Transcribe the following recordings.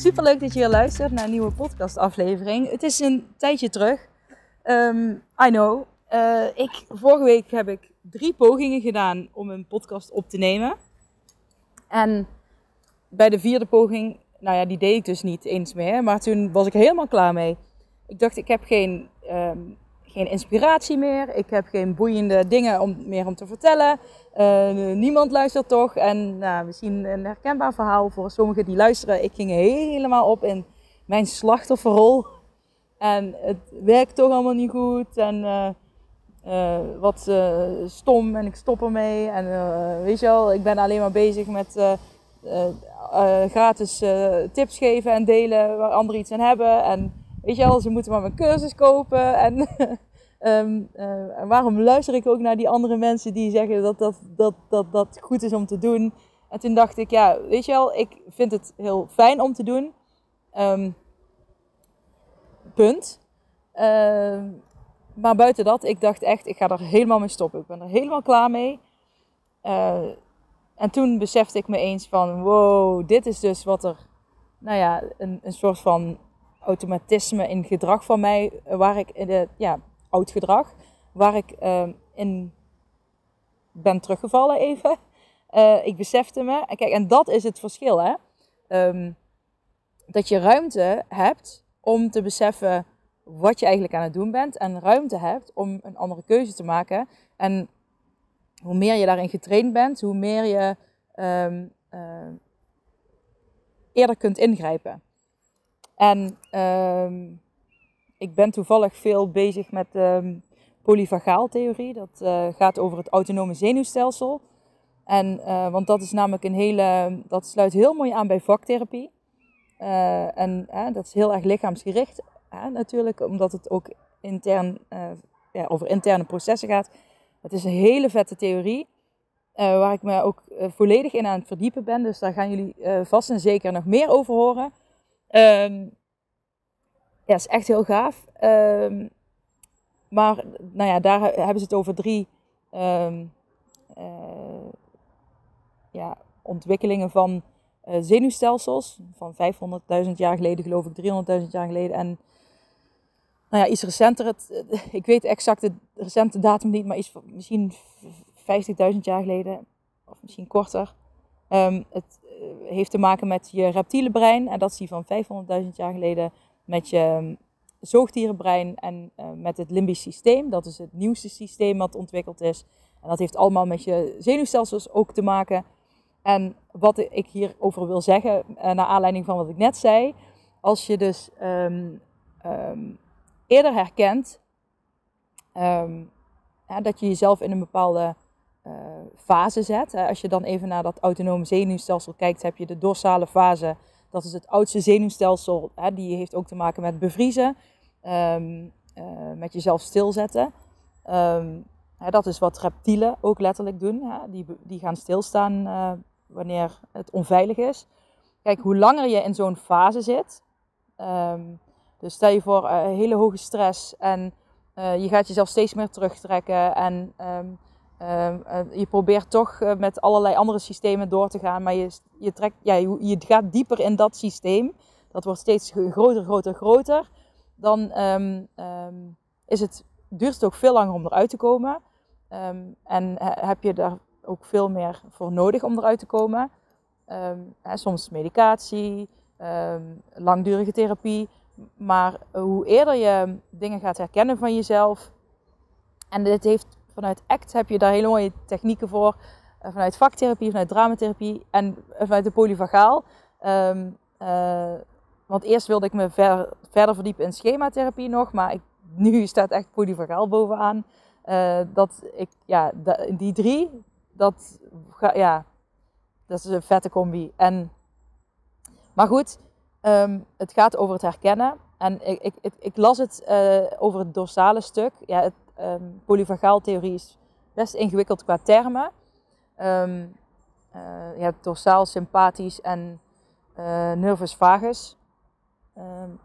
Super leuk dat je weer luistert naar een nieuwe podcastaflevering. Het is een tijdje terug. Um, I know. Uh, ik, vorige week heb ik drie pogingen gedaan om een podcast op te nemen. En bij de vierde poging, nou ja, die deed ik dus niet eens meer. Maar toen was ik helemaal klaar mee. Ik dacht, ik heb geen, um, geen inspiratie meer. Ik heb geen boeiende dingen om, meer om te vertellen. Uh, niemand luistert toch. En nou, misschien een herkenbaar verhaal voor sommigen die luisteren. Ik ging helemaal op in mijn slachtofferrol. En het werkt toch allemaal niet goed. En uh, uh, wat stom en ik stop ermee. En weet je wel, ik ben alleen maar bezig met gratis tips geven en delen waar anderen iets aan hebben. En weet je wel, ze moeten maar mijn cursus kopen. En Um, waarom luister ik ook naar die andere mensen die zeggen dat dat, dat, dat dat goed is om te doen? En toen dacht ik, ja, weet je wel, ik vind het heel fijn om te doen. Um, punt. Uh, maar buiten dat, ik dacht echt, ik ga er helemaal mee stoppen. Ik ben er helemaal klaar mee. Uh, en toen besefte ik me eens van, wow, dit is dus wat er, nou ja, een, een soort van automatisme in gedrag van mij, waar ik in de, ja, oud gedrag, waar ik uh, in ben teruggevallen even. Uh, ik besefte me, kijk, en dat is het verschil, hè. Um, dat je ruimte hebt om te beseffen wat je eigenlijk aan het doen bent. En ruimte hebt om een andere keuze te maken. En hoe meer je daarin getraind bent, hoe meer je uh, eerder kunt ingrijpen. En ik ben toevallig veel bezig met um, polyvagaaltheorie. Dat uh, gaat over het autonome zenuwstelsel. En, uh, want dat is namelijk een hele, dat sluit heel mooi aan bij vaktherapie. Uh, en dat is heel erg lichaamsgericht natuurlijk, omdat het ook intern, ja, over interne processen gaat. Het is een hele vette theorie, waar ik me ook volledig in aan het verdiepen ben. Dus daar gaan jullie vast en zeker nog meer over horen. Um, ja, is echt heel gaaf. Um, maar nou ja, daar hebben ze het over drie um, uh, ja, ontwikkelingen van uh, zenuwstelsels. Van 500.000 jaar geleden, geloof ik, 300.000 jaar geleden. En nou ja, iets recenter. Het, ik weet exact de recente datum niet, maar iets misschien 50.000 jaar geleden. Of misschien korter. Um, het uh, heeft te maken met je reptiele brein. En dat is die van 500.000 jaar geleden met je ehm, zoogdierenbrein en uh, met het limbisch systeem. Dat is het nieuwste systeem wat ontwikkeld is. En dat heeft allemaal met je zenuwstelsels ook te maken. En wat ik hierover wil zeggen, uh, naar aanleiding van wat ik net zei, als je dus um, um, eerder herkent dat je jezelf in een bepaalde uh, fase zet. Als je dan even naar dat autonome zenuwstelsel kijkt, heb je de dorsale fase dat is het oudste zenuwstelsel. Hè, die heeft ook te maken met bevriezen, um, uh, met jezelf stilzetten. Um, hè, dat is wat reptielen ook letterlijk doen. Hè. Die, die gaan stilstaan uh, wanneer het onveilig is. Kijk, hoe langer je in zo'n fase zit. Um, dus stel je voor uh, hele hoge stress en je gaat jezelf steeds meer terugtrekken. En je probeert toch uh, met allerlei andere systemen door te gaan, maar je, je, trekt, ja, je, gaat dieper in dat systeem. Dat wordt steeds groter, groter, groter. Dan um, um, is het, duurt het ook veel langer om eruit te komen. En heb je daar ook veel meer voor nodig om eruit te komen. Hè, soms medicatie, langdurige therapie. Maar hoe eerder je dingen gaat herkennen van jezelf. En dit heeft Vanuit ACT heb je daar hele mooie technieken voor. Uh, vanuit vaktherapie, vanuit dramatherapie en vanuit de polyvagaal. Um, uh, want eerst wilde ik me ver, verder verdiepen in schematherapie nog, maar ik, nu staat echt polyvagaal bovenaan. Dat ik, ja, die drie, dat, ja, dat is een vette combi. En, maar goed, Ehm, het gaat over het herkennen. En ik, ik, ik, las het over het dorsale stuk. Ja, het um, polyvagaal theorie is best ingewikkeld qua termen. Um, je hebt dorsaal, sympathisch en uh, nervus vagus.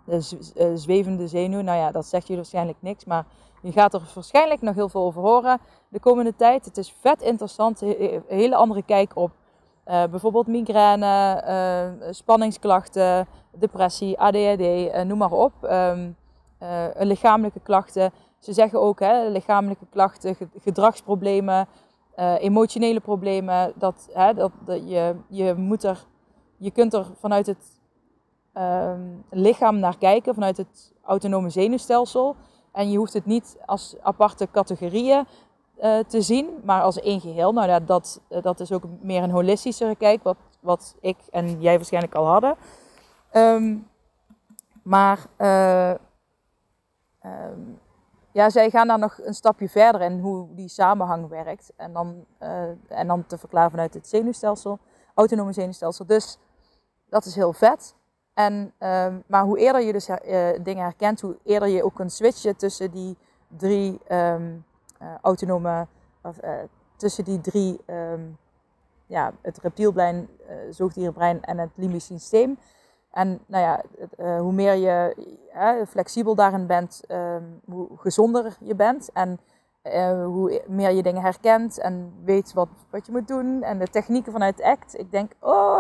de zwevende zenuw, nou ja, dat zegt je waarschijnlijk niks. Maar je gaat er waarschijnlijk nog heel veel over horen de komende tijd. Het is vet interessant, een hele andere kijk op bijvoorbeeld migraine, spanningsklachten, depressie, ADHD, noem maar op. Um, lichamelijke klachten. Ze zeggen ook hè, lichamelijke klachten, gedragsproblemen, emotionele problemen. Dat, hè, dat, dat, je, je, moet er, je kunt er vanuit het um, lichaam naar kijken, vanuit het autonome zenuwstelsel. En je hoeft het niet als aparte categorieën uh, te zien, maar als één geheel. Nou dat, uh, dat is ook meer een holistischere kijk, wat, wat ik en jij waarschijnlijk al hadden. Um, maar um, ja, zij gaan daar nog een stapje verder in hoe die samenhang werkt. En dan, en dan te verklaren vanuit het zenuwstelsel, autonome zenuwstelsel. Dus dat is heel vet. En, um, maar hoe eerder je dus dingen herkent, hoe eerder je ook kunt switchen tussen die drie uh, autonome, of, tussen die drie, um, ja, het reptielbrein, zoogdierenbrein en het limbisch systeem. En nou ja, hoe meer je flexibel daarin bent, um, hoe gezonder je bent. En hoe meer je dingen herkent en weet wat, wat je moet doen. En de technieken vanuit ACT. Ik denk, oh,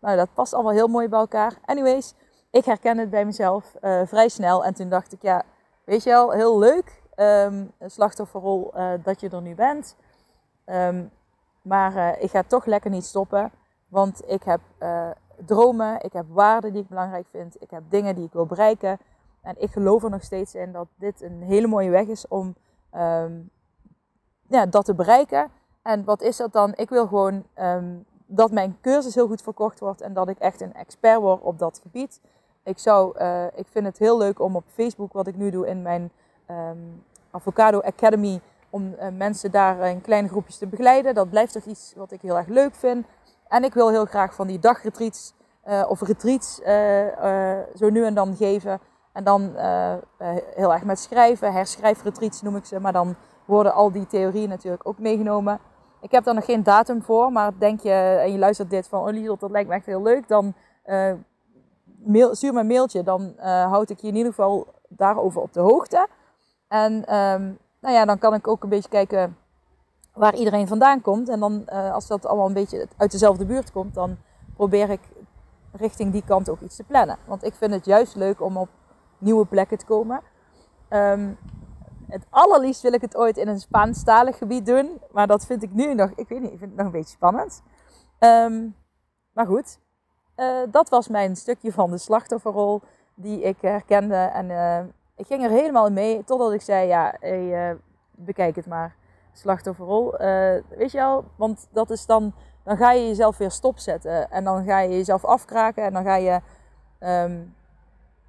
nou dat past allemaal heel mooi bij elkaar. Anyways, ik herken het bij mezelf vrij snel. En toen dacht ik, ja, weet je wel, heel leuk um, slachtofferrol dat je er nu bent. Um, maar ik ga toch lekker niet stoppen. Want ik heb dromen, ik heb waarden die ik belangrijk vind. Ik heb dingen die ik wil bereiken. En ik geloof er nog steeds in dat dit een hele mooie weg is om um, ja, dat te bereiken. En wat is dat dan? Ik wil gewoon dat mijn cursus heel goed verkocht wordt en dat ik echt een expert word op dat gebied. Ik, zou, ik vind het heel leuk om op Facebook, wat ik nu doe in mijn um, Avocado Academy om uh, mensen daar in kleine groepjes te begeleiden. Dat blijft toch iets wat ik heel erg leuk vind. En ik wil heel graag van die dagretreats uh, of retreats uh, zo nu en dan geven. En dan heel erg met schrijven, herschrijfretreats noem ik ze. Maar dan worden al die theorieën natuurlijk ook meegenomen. Ik heb daar nog geen datum voor, maar denk je en je luistert dit van, oh Liesel, dat lijkt me echt heel leuk, dan mail, stuur me een mailtje. Dan houd ik je in ieder geval daarover op de hoogte. En um, nou ja, dan kan ik ook een beetje kijken waar iedereen vandaan komt. En dan, uh, als dat allemaal een beetje uit dezelfde buurt komt, dan probeer ik richting die kant ook iets te plannen. Want ik vind het juist leuk om op nieuwe plekken te komen. Um, het allerliefst wil ik het ooit in een Spaanstalig gebied doen. Maar dat vind ik nu nog, ik weet niet, vind het nog een beetje spannend. Um, maar goed, uh, dat was mijn stukje van de slachtofferrol die ik herkende. En uh, ik ging er helemaal mee totdat ik zei, ja, bekijk het maar. Slachtofferrol. Uh, weet je wel, want dat is dan, dan ga je jezelf weer stopzetten. En dan ga je jezelf afkraken en dan ga je um,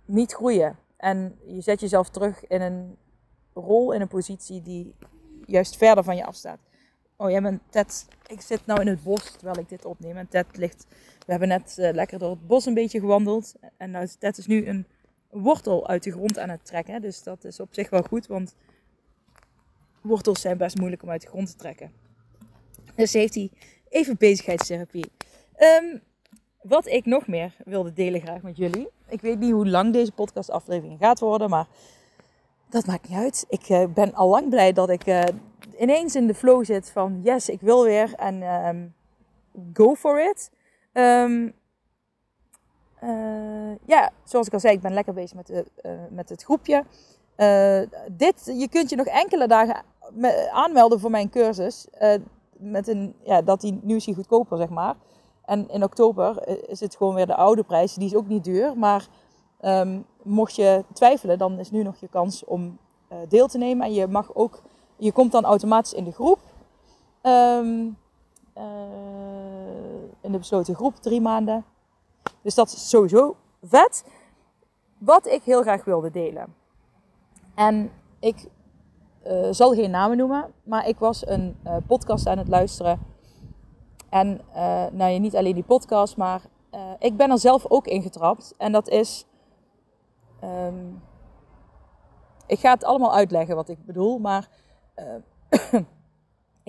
niet groeien. En je zet jezelf terug in een rol, in een positie die juist verder van je afstaat. Oh, jij bent Ted. Ik zit nou in het bos terwijl ik dit opneem. En Ted ligt. We hebben net uh, lekker door het bos een beetje gewandeld. En nou, Ted is nu een wortel uit de grond aan het trekken. Dus dat is op zich wel goed, want wortels zijn best moeilijk om uit de grond te trekken. Dus heeft hij even bezigheidstherapie. Um, wat ik nog meer wilde delen graag met jullie. Ik weet niet hoe lang deze podcastaflevering gaat worden, maar dat maakt niet uit. Ik uh, ben al lang blij dat ik uh, ineens in de flow zit van yes, ik wil weer en um, go for it. Um, uh, ja, zoals ik al zei, ik ben lekker bezig met, de, met het groepje. Dit, je kunt je nog enkele dagen aanmelden voor mijn cursus. met een, ja, dat die, nu is hij goedkoper, zeg maar. En in oktober is het gewoon weer de oude prijs. Die is ook niet duur. Maar um, mocht je twijfelen, dan is nu nog je kans om deel te nemen. En je mag ook, je komt dan automatisch in de groep. Um, in de besloten groep, drie maanden. Dus dat is sowieso vet. Wat ik heel graag wilde delen. En ik uh, zal geen namen noemen, maar ik was een uh, podcast aan het luisteren. En uh, nou niet alleen die podcast, maar eh, ik ben er zelf ook in getrapt. En dat is. ehm, ik ga het allemaal uitleggen wat ik bedoel. Maar eh,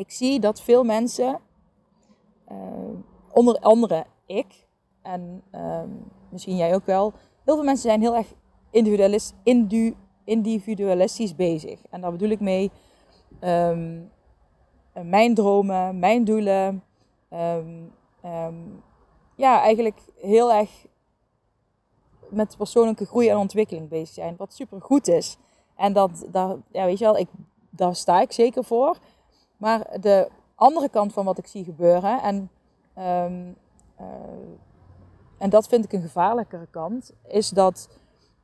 ik zie dat veel mensen, eh, onder andere ik, en ehm, misschien jij ook wel, heel veel mensen zijn heel erg individualis, indu, individualistisch bezig. En daar bedoel ik mee ehm, mijn dromen, mijn doelen. ehm, ehm, ja, eigenlijk heel erg met persoonlijke groei en ontwikkeling bezig zijn. Wat super goed is. En dat, daar, ja, weet je wel, ik, daar sta ik zeker voor. Maar de andere kant van wat ik zie gebeuren, en, eh, en dat vind ik een gevaarlijkere kant, is dat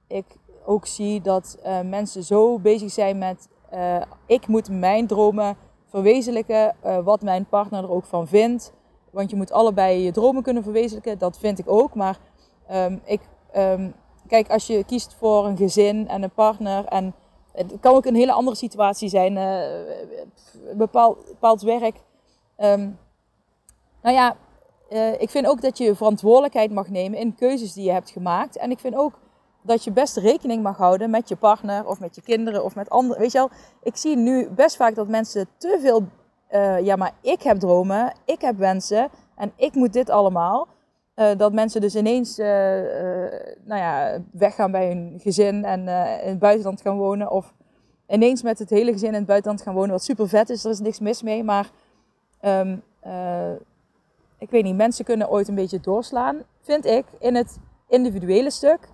ik ook zie dat eh, mensen zo bezig zijn met: eh, ik moet mijn dromen verwezenlijken, eh, wat mijn partner er ook van vindt. Want je moet allebei je dromen kunnen verwezenlijken, dat vind ik ook. Maar ehm, ik, ehm, kijk, als je kiest voor een gezin en een partner en het kan ook een hele andere situatie zijn, bepaald, bepaald werk. Ehm, nou ja, ik vind ook dat je verantwoordelijkheid mag nemen in keuzes die je hebt gemaakt. En ik vind ook dat je best rekening mag houden met je partner of met je kinderen of met anderen. Weet je wel, ik zie nu best vaak dat mensen te veel, eh, ja, maar ik heb dromen, ik heb wensen en ik moet dit allemaal. Eh, dat mensen dus ineens eh, nou ja, weggaan bij hun gezin en in het buitenland gaan wonen. Of ineens met het hele gezin in het buitenland gaan wonen, wat super vet is. Er is niks mis mee. Maar ehm, eh, ik weet niet, mensen kunnen ooit een beetje doorslaan, vind ik, in het individuele stuk.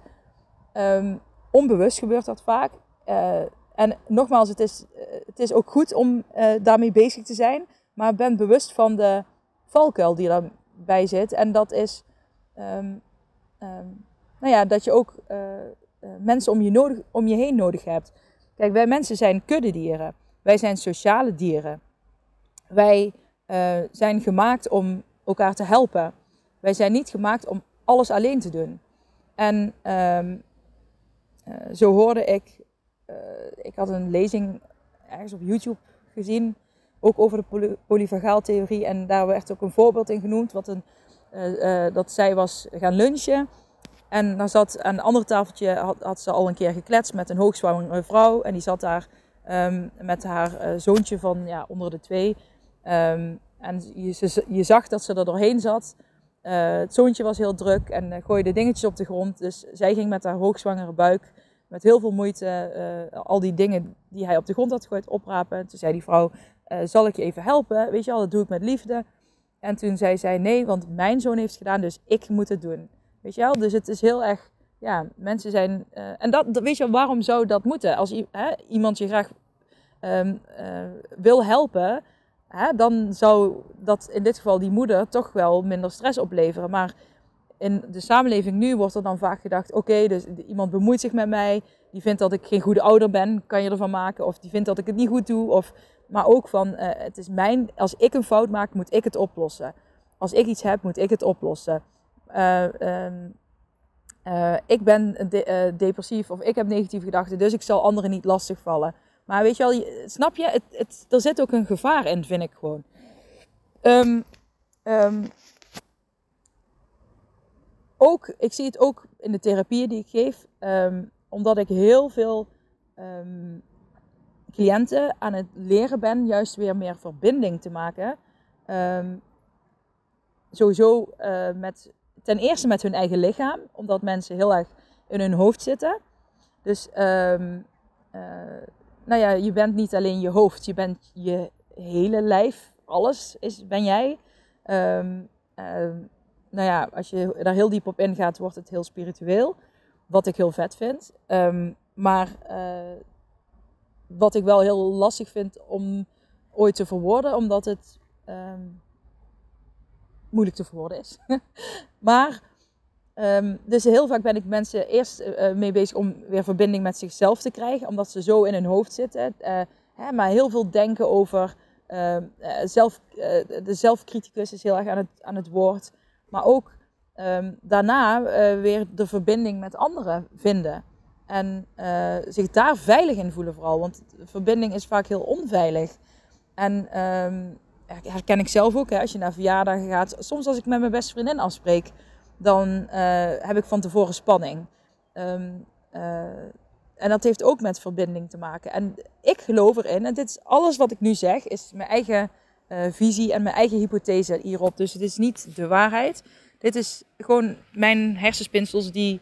Ehm, onbewust gebeurt dat vaak. Eh, en nogmaals, het is, eh, het is ook goed om eh, daarmee bezig te zijn. Maar ben bewust van de valkuil die daarbij zit. En dat is ehm, ehm, nou ja, dat je ook mensen om je, nodig, om je heen nodig hebt. Kijk, wij mensen zijn kuddedieren. Wij zijn sociale dieren. Wij zijn gemaakt om elkaar te helpen. Wij zijn niet gemaakt om alles alleen te doen. En zo hoorde ik, eh, ik had een lezing ergens op YouTube gezien, ook over de poly polyvagaaltheorie. En daar werd ook een voorbeeld in genoemd, wat een, eh, eh, dat zij was gaan lunchen. En daar zat aan een ander tafeltje, had, had ze al een keer gekletst met een hoogzwangere vrouw. En die zat daar ehm, met haar eh, zoontje van ja, onder de twee. Ehm, en je, je zag dat ze er doorheen zat. Eh, het zoontje was heel druk en eh, gooide dingetjes op de grond. Dus zij ging met haar hoogzwangere buik met heel veel moeite eh, al die dingen die hij op de grond had gegooid oprapen. Toen zei die vrouw, eh, zal ik je even helpen? Weet je wel, dat doe ik met liefde. En toen zei zij, nee, want mijn zoon heeft het gedaan, dus ik moet het doen. Weet je wel, dus het is heel erg, ja, mensen zijn... eh, en dat, weet je wel, waarom zou dat moeten? Als hè, iemand je graag ehm, eh, wil helpen, hè, dan zou dat in dit geval die moeder toch wel minder stress opleveren. Maar in de samenleving nu wordt er dan vaak gedacht: oké, dus iemand bemoeit zich met mij, die vindt dat ik geen goede ouder ben, kan je ervan maken, of die vindt dat ik het niet goed doe, of, maar ook van: eh, het is mijn, als ik een fout maak, moet ik het oplossen. Als ik iets heb, moet ik het oplossen. Eh, ehm, eh, ik ben de- depressief of ik heb negatieve gedachten, dus ik zal anderen niet lastigvallen. Maar weet je wel, snap je? Het, het, er zit ook een gevaar in, vind ik gewoon. Ehm, ook, ik zie het ook in de therapieën die ik geef, ehm, omdat ik heel veel ehm, cliënten aan het leren ben, juist weer meer verbinding te maken. Ehm, sowieso eh, met, ten eerste met hun eigen lichaam, omdat mensen heel erg in hun hoofd zitten. Dus eh, nou ja, je bent niet alleen je hoofd, je bent je hele lijf, alles is, ben jij. Ehm, nou ja, als je daar heel diep op ingaat, wordt het heel spiritueel. Wat ik heel vet vind. Ehm, maar eh, wat ik wel heel lastig vind om ooit te verwoorden, omdat het ehm, moeilijk te verwoorden is. maar, ehm, dus heel vaak ben ik mensen eerst eh, mee bezig om weer verbinding met zichzelf te krijgen, omdat ze zo in hun hoofd zitten. Eh, hè, maar heel veel denken over eh, zelf, eh, de zelfcriticus is heel erg aan het, aan het woord. Maar ook ehm, daarna eh, weer de verbinding met anderen vinden. En eh, zich daar veilig in voelen vooral. Want verbinding is vaak heel onveilig. En her- herken ik zelf ook, hè, als je naar verjaardagen gaat. Soms als ik met mijn beste vriendin afspreek. dan heb ik van tevoren spanning. Ehm, en dat heeft ook met verbinding te maken. En ik geloof erin, en dit is alles wat ik nu zeg, is mijn eigen visie en mijn eigen hypothese hierop. Dus het is niet de waarheid. Dit is gewoon mijn hersenspinsels die,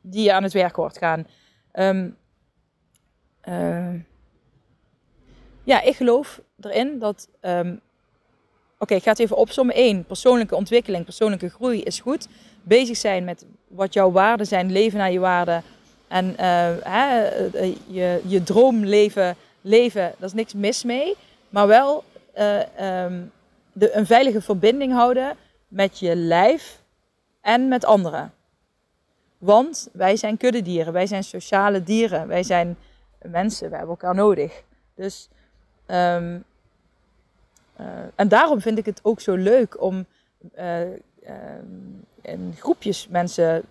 die aan het werk hoort gaan. Um, ja, ik geloof erin dat. Um, Oké, ik ga het even opzommen. 1. Persoonlijke ontwikkeling, persoonlijke groei is goed. Bezig zijn met wat jouw waarden zijn, leven naar je waarden. En uh, hè, eh, je, je droomleven leven, daar is niks mis mee. Maar wel uh, um, de, een veilige verbinding houden met je lijf en met anderen. Want wij zijn kuddedieren, wij zijn sociale dieren, wij zijn mensen, wij hebben elkaar nodig. Dus, um, uh, en daarom vind ik het ook zo leuk om uh, uh, in groepjes mensen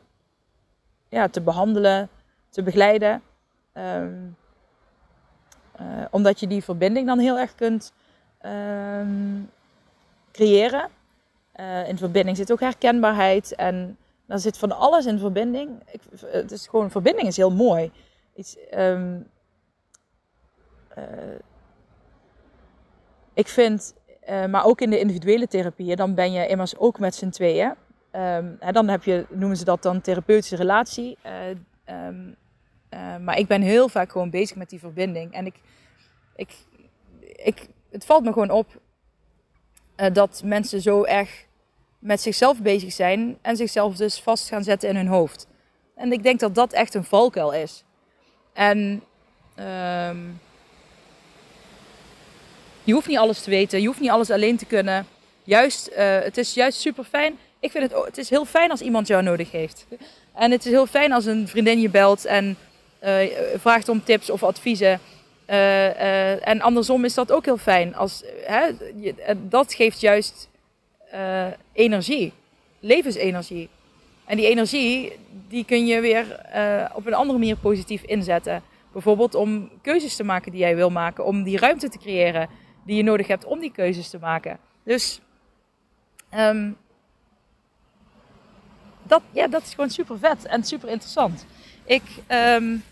ja, te behandelen, te begeleiden. Omdat je die verbinding dan heel erg kunt um, creëren. in verbinding zit ook herkenbaarheid en dan zit van alles in verbinding. Ik, het is gewoon, verbinding is heel mooi. Iets, um, uh, ik vind, maar ook in de individuele therapieën, dan ben je immers ook met z'n tweeën. En dan heb je, noemen ze dat dan therapeutische relatie. Maar ik ben heel vaak gewoon bezig met die verbinding. En ik, ik, ik, het valt me gewoon op dat mensen zo erg met zichzelf bezig zijn en zichzelf dus vast gaan zetten in hun hoofd. En ik denk dat dat echt een valkuil is. En um, je hoeft niet alles te weten, je hoeft niet alles alleen te kunnen. Juist, uh, het is juist super fijn. Ik vind het, het is heel fijn als iemand jou nodig heeft. En het is heel fijn als een vriendin je belt en uh, vraagt om tips of adviezen. Uh, en andersom is dat ook heel fijn. Als, hè, dat geeft juist uh, energie, levensenergie. En die energie, die kun je weer op een andere manier positief inzetten. Bijvoorbeeld om keuzes te maken die jij wil maken, om die ruimte te creëren die je nodig hebt om die keuzes te maken. Dus um, dat, ja, dat is gewoon super vet en super interessant. Ik, um,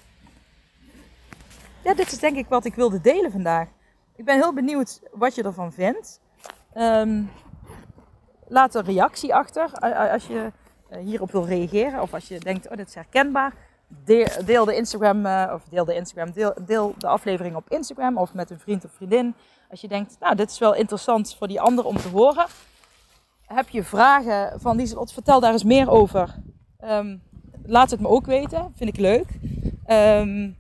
ja, dit is denk ik wat ik wilde delen vandaag. Ik ben heel benieuwd wat je ervan vindt. Um, laat een reactie achter als je eh, hierop wil reageren. Of als je denkt, oh dit is herkenbaar. Deel, de Instagram, uh, of deel de Instagram, deel, deel, de aflevering op Instagram of met een vriend of vriendin. Als je denkt, nou dit is wel interessant voor die ander om te horen. Heb je vragen van Lieselot, vertel daar eens meer over. Um, laat het me ook weten, vind ik leuk. Um,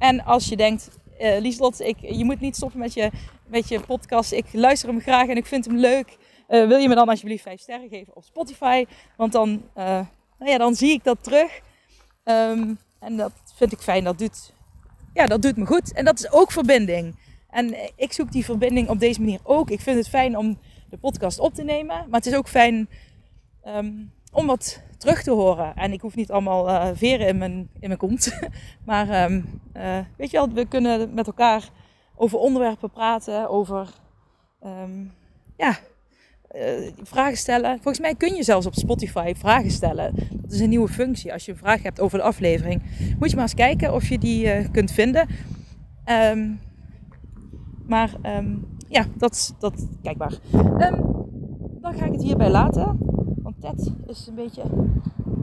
en als je denkt, uh, Lieselot, ik, je moet niet stoppen met je, met je podcast. Ik luister hem graag en ik vind hem leuk. Uh, wil je me dan alsjeblieft 5 sterren geven op Spotify? Want dan, uh, nou ja, dan zie ik dat terug. Um, en dat vind ik fijn. Dat doet, ja, dat doet me goed. En dat is ook verbinding. En ik zoek die verbinding op deze manier ook. Ik vind het fijn om de podcast op te nemen. Maar het is ook fijn um, om wat terug te horen. En ik hoef niet allemaal uh, veren in mijn, in mijn kont. maar um, uh, weet je wel, we kunnen met elkaar over onderwerpen praten. Over um, ja, uh, vragen stellen. Volgens mij kun je zelfs op Spotify vragen stellen. Dat is een nieuwe functie. Als je een vraag hebt over de aflevering, moet je maar eens kijken of je die kunt vinden. Um, maar ja, dat, dat kijkbaar. Dan ga ik het hierbij laten. Ted is een beetje.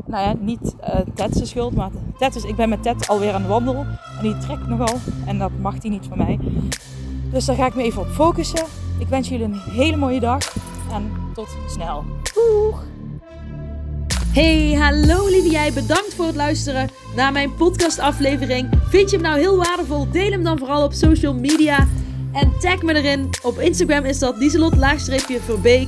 Nou ja, niet uh, Ted's schuld, maar Ted is, ik ben met Ted alweer aan de wandel. En die trekt nogal. En dat mag hij niet van mij. Dus daar ga ik me even op focussen. Ik wens jullie een hele mooie dag en tot snel. Doeg! Hey, hallo lieve jij. Bedankt voor het luisteren naar mijn podcastaflevering. Vind je hem nou heel waardevol? Deel hem dan vooral op social media. En tag me erin. Op Instagram is dat dieselot-verbeek.